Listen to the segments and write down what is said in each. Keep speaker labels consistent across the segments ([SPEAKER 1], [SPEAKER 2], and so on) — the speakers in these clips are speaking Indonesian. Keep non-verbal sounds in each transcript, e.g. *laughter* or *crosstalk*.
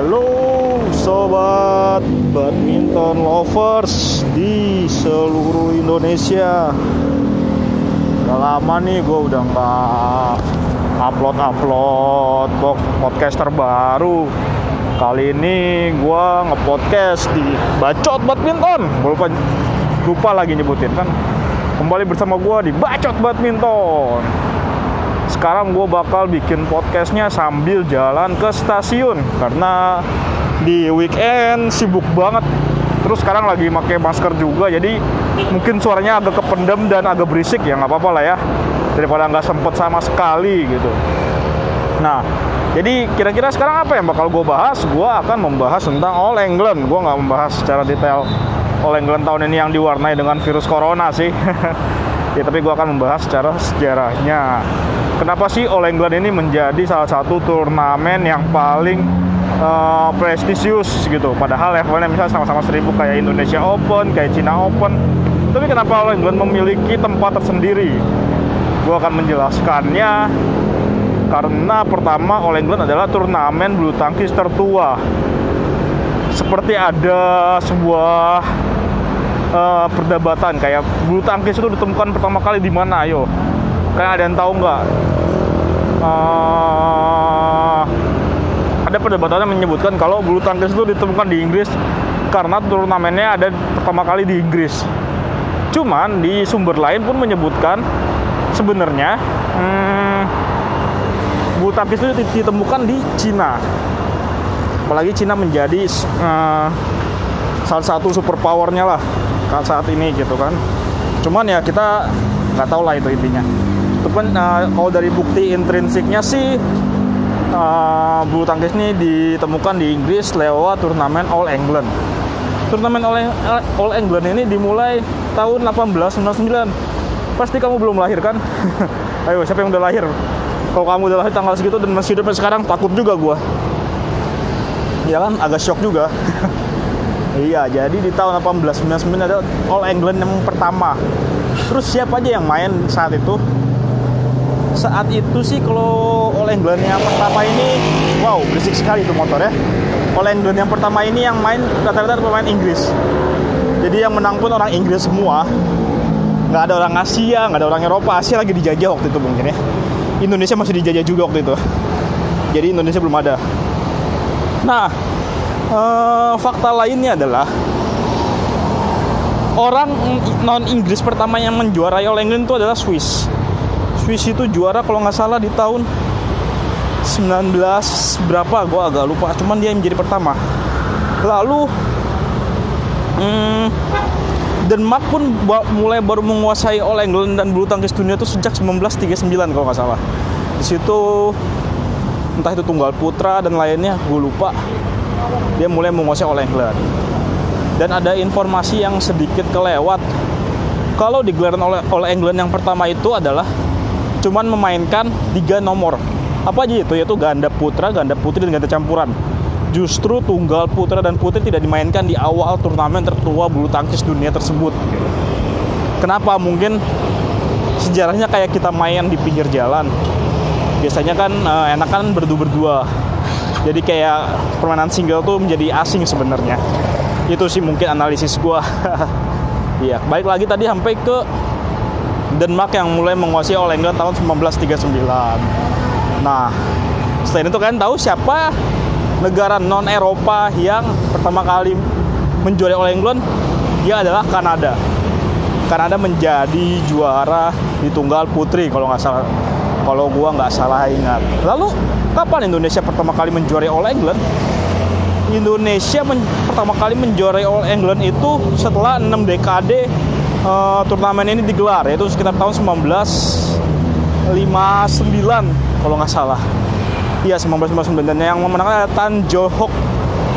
[SPEAKER 1] Halo sobat badminton lovers di seluruh Indonesia. Udah lama nih gue udah nggak upload-upload podcast terbaru. Kali ini gue ngepodcast di Bacot Badminton. Lupa, lupa lagi nyebutin kan? Kembali bersama gue di Bacot Badminton sekarang gue bakal bikin podcastnya sambil jalan ke stasiun. Karena di weekend sibuk banget. Terus sekarang lagi pakai masker juga jadi mungkin suaranya agak kependem dan agak berisik ya nggak apa-apa lah ya. Daripada nggak sempet sama sekali gitu. Nah jadi kira-kira sekarang apa yang bakal gue bahas? Gue akan membahas tentang All England. Gue nggak membahas secara detail All England tahun ini yang diwarnai dengan virus corona sih *laughs* ya tapi gue akan membahas secara sejarahnya. Kenapa sih All England ini menjadi salah satu turnamen yang paling uh, prestisius gitu? Padahal levelnya misalnya sama-sama seribu kayak Indonesia Open kayak China Open. Tapi kenapa All England memiliki tempat tersendiri? Gue akan menjelaskannya. Karena pertama All England adalah turnamen bulu tangkis tertua. Seperti ada sebuah uh, perdebatan. Kayak bulu tangkis itu ditemukan pertama kali di mana ayo? Kayak ada yang tahu nggak? Uh, ada yang menyebutkan kalau bulu tangkis itu ditemukan di Inggris karena turnamennya ada pertama kali di Inggris. Cuman di sumber lain pun menyebutkan sebenarnya hmm, bulu tangkis itu ditemukan di Cina. Apalagi Cina menjadi uh, salah satu superpowernya lah saat ini gitu kan. Cuman ya kita nggak tahu lah itu intinya. Kan uh, kalau dari bukti intrinsiknya sih uh, bulu tangkis ini ditemukan di Inggris lewat turnamen All England. Turnamen All, All England ini dimulai tahun 1899 pasti kamu belum lahir kan? *laughs* Ayo siapa yang udah lahir? Kalau kamu udah lahir tanggal segitu dan masih hidup sekarang takut juga gua. Ya kan? Agak shock juga *laughs* iya jadi di tahun 1899 ada All England yang pertama. Terus siapa aja yang main saat itu? Saat itu sih kalau All England yang pertama ini wow berisik sekali itu motor ya. All England yang pertama ini yang main rata-rata pemain Inggris. Jadi yang menang pun orang Inggris semua. Nggak ada orang Asia nggak ada orang Eropa Asia lagi dijajah waktu itu mungkin ya. Indonesia masih dijajah juga waktu itu. Jadi Indonesia belum ada. Nah uh, fakta lainnya adalah orang non Inggris pertama yang menjuarai All England itu adalah Swiss. Swiss itu juara kalau nggak salah di tahun 19 berapa gue agak lupa. Cuman dia yang menjadi pertama. Lalu hmm, Denmark pun mulai baru menguasai All England dan bulu tangkis dunia itu sejak 1939 kalau nggak salah. Di situ entah itu tunggal putra dan lainnya gue lupa dia mulai menguasai All England. Dan ada informasi yang sedikit kelewat. Kalau di gelaran All England yang pertama itu adalah cuman memainkan tiga nomor. Apa aja itu? Yaitu ganda putra, ganda putri dan ganda campuran. Justru tunggal putra dan putri tidak dimainkan di awal turnamen tertua bulu tangkis dunia tersebut. Kenapa? Mungkin sejarahnya kayak kita main di pinggir jalan. Biasanya kan uh, enakan berdua-berdua jadi kayak permainan single tuh menjadi asing sebenarnya. Itu sih mungkin analisis gue *laughs* iya baik lagi tadi sampai ke Denmark yang mulai menguasai All England tahun 1939 nah selain itu kalian tahu siapa negara non Eropa yang pertama kali menjuarai All England dia adalah Kanada. Kanada menjadi juara di tunggal putri kalau nggak salah kalau gua nggak salah ingat. Lalu kapan Indonesia pertama kali menjuarai All England? Indonesia men pertama kali menjuarai All England itu setelah 6 dekade uh, turnamen ini digelar yaitu sekitar tahun 1959 kalau nggak salah. Iya 1959 dan yang memenangkan adalah Tan Johok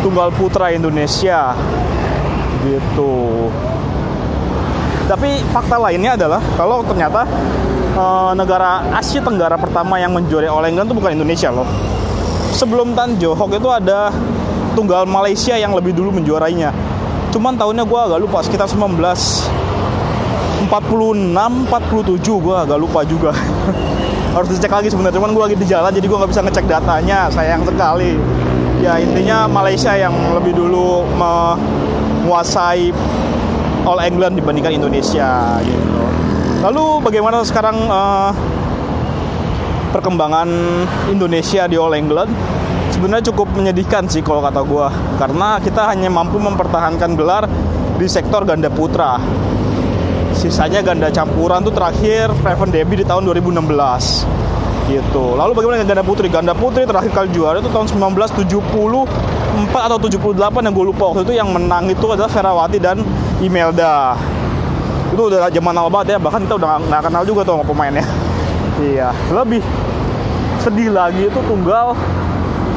[SPEAKER 1] tunggal putra Indonesia. Gitu. Tapi fakta lainnya adalah kalau ternyata uh, negara Asia Tenggara pertama yang menjuarai All England itu bukan Indonesia loh. Sebelum Tan Johok itu ada tunggal Malaysia yang lebih dulu menjuarainya. Cuman tahunnya gue agak lupa sekitar 19 46 47 gue agak lupa juga. *laughs* Harus dicek lagi sebenarnya cuman gue lagi di jalan jadi gue nggak bisa ngecek datanya sayang sekali. ya intinya Malaysia yang lebih dulu menguasai All England dibandingkan Indonesia gitu. Lalu bagaimana sekarang uh, perkembangan Indonesia di All England? Sebenarnya cukup menyedihkan sih kalau kata gue, karena kita hanya mampu mempertahankan gelar di sektor ganda putra. Sisanya ganda campuran tuh terakhir Raven Debbie di tahun 2016 gitu. Lalu bagaimana ganda putri? Ganda putri terakhir kali juara itu tahun 1974 atau 78 yang gue lupa waktu itu yang menang itu adalah Ferawati dan Imelda. Itu udah zaman awal banget ya, bahkan kita udah nggak kenal juga tuh sama pemainnya. *laughs* iya, lebih sedih lagi itu tunggal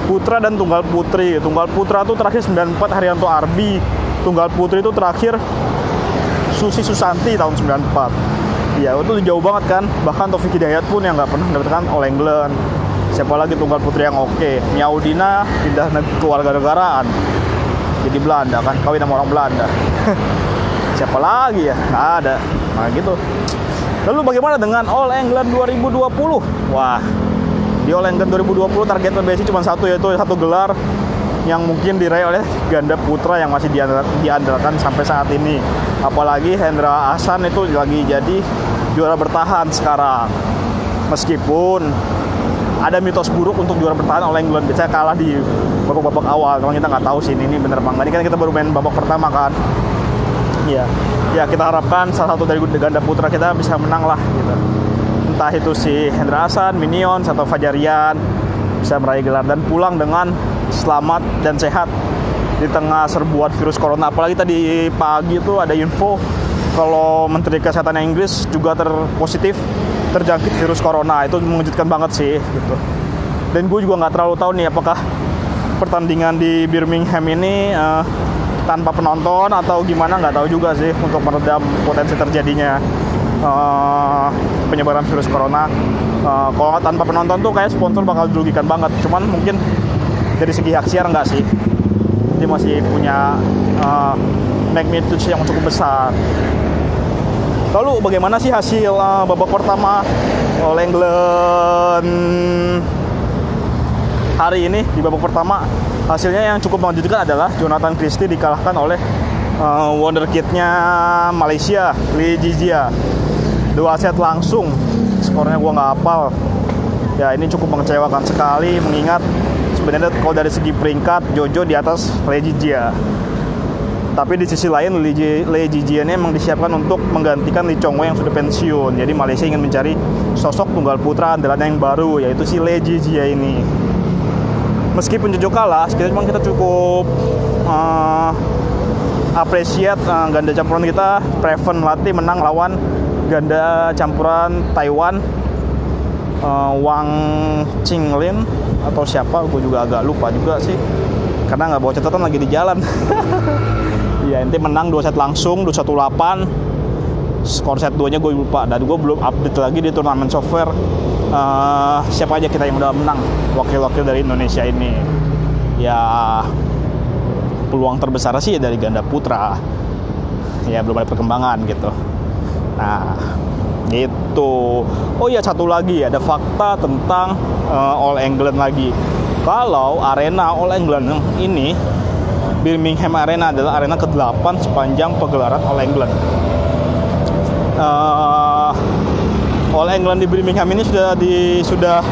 [SPEAKER 1] putra dan tunggal putri. Tunggal putra tuh terakhir 94 Haryanto Arbi. Tunggal putri itu terakhir Susi Susanti tahun 94 ya itu jauh banget kan bahkan Taufik Hidayat pun yang nggak pernah mendapatkan All England siapa lagi tunggal putri yang oke okay. Miaudina pindah keluarga negaraan jadi Belanda kan kawin sama orang Belanda *laughs* siapa lagi ya nggak ada nah gitu lalu bagaimana dengan All England 2020 wah di All England 2020 target PBSI cuma satu yaitu satu gelar yang mungkin diraih oleh ganda putra yang masih diandalkan sampai saat ini. Apalagi Hendra Ahsan itu lagi jadi juara bertahan sekarang. Meskipun ada mitos buruk untuk juara bertahan oleh England biasanya kalah di babak-babak awal. Memang kita nggak tahu sih ini, ini bener apa Ini kan kita baru main babak pertama kan. Iya. Ya kita harapkan salah satu dari ganda putra kita bisa menang lah gitu. Entah itu si Hendra Hasan, Minion, atau Fajarian bisa meraih gelar dan pulang dengan selamat dan sehat di tengah serbuan virus corona. Apalagi tadi pagi itu ada info kalau Menteri Kesehatan Inggris juga terpositif terjangkit virus corona. Itu mengejutkan banget sih gitu. Dan gue juga nggak terlalu tahu nih apakah pertandingan di Birmingham ini uh, tanpa penonton atau gimana nggak tahu juga sih untuk meredam potensi terjadinya uh, penyebaran virus corona. Uh, kalau tanpa penonton tuh kayak sponsor bakal dirugikan banget. Cuman mungkin dari segi hak siar enggak sih dia masih punya uh, magnitude yang cukup besar lalu bagaimana sih hasil uh, babak pertama All England hari ini di babak pertama hasilnya yang cukup mengejutkan adalah Jonathan Christie dikalahkan oleh uh, wonderkidnya Malaysia Lee Jijia. Dua set langsung skornya gua nggak hafal. Ya ini cukup mengecewakan sekali mengingat sebenarnya kalau dari segi peringkat Jojo di atas Lejijia tapi di sisi lain Lejijia ini memang disiapkan untuk menggantikan Lee Chong Wei yang sudah pensiun. Jadi Malaysia ingin mencari sosok tunggal putra andalan yang baru yaitu si Lejijia ini meskipun Jojo kalah kita memang kita cukup uh, apresiat uh, ganda campuran kita Preven Lati menang lawan ganda campuran Taiwan uh, Wang Qinglin atau siapa gue juga agak lupa juga sih karena nggak bawa catatan lagi di jalan. *laughs* Ya inti menang dua set langsung 218 skor set 2 nya gue lupa. Dan gue belum update lagi di turnamen software. Uh, siapa aja kita yang udah menang wakil-wakil dari Indonesia ini. Ya peluang terbesar sih ya dari ganda putra. Ya belum ada perkembangan gitu. Nah itu oh ya satu lagi ada fakta tentang uh, All England lagi. Kalau arena All England ini Birmingham Arena adalah arena ke-8 sepanjang pegelaran All England uh, All England di Birmingham ini sudah di sudah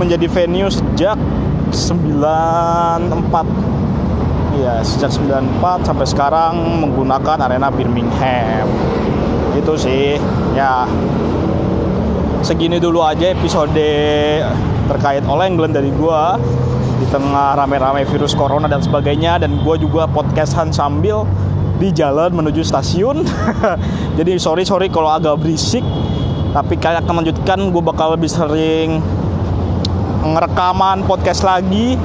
[SPEAKER 1] menjadi venue sejak 94 Iya, sejak 94 sampai sekarang menggunakan arena Birmingham. Itu sih ya. Segini dulu aja episode terkait All England dari gua. Di tengah rame-rame virus corona dan sebagainya. Dan gue juga podcastan sambil di jalan menuju stasiun. *laughs* Jadi sorry sorry kalau agak berisik tapi kayak akan lanjutkan gue bakal lebih sering ngerekaman podcast lagi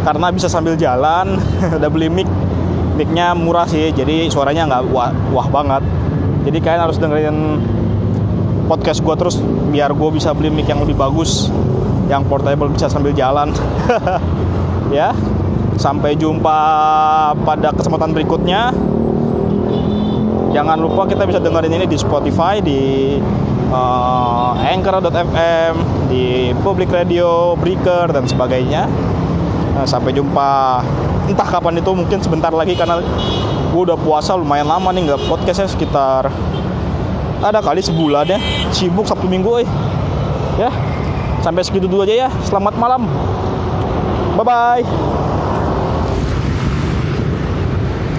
[SPEAKER 1] karena bisa sambil jalan *laughs* udah beli mic. Micnya murah sih jadi suaranya nggak wah, wah banget. Jadi kalian harus dengerin podcast gue terus biar gue bisa beli mic yang lebih bagus yang portable bisa sambil jalan. *laughs* Ya sampai jumpa pada kesempatan berikutnya. Jangan lupa kita bisa dengerin ini di Spotify di uh, Anchor.fm di Public Radio Breaker dan sebagainya. Nah, sampai jumpa. Entah kapan itu mungkin sebentar lagi karena gue udah puasa lumayan lama nih nggak podcastnya sekitar ada kali sebulan ya. Sibuk sabtu minggu eh. Ya sampai segitu dulu aja ya. Selamat malam. Bye bye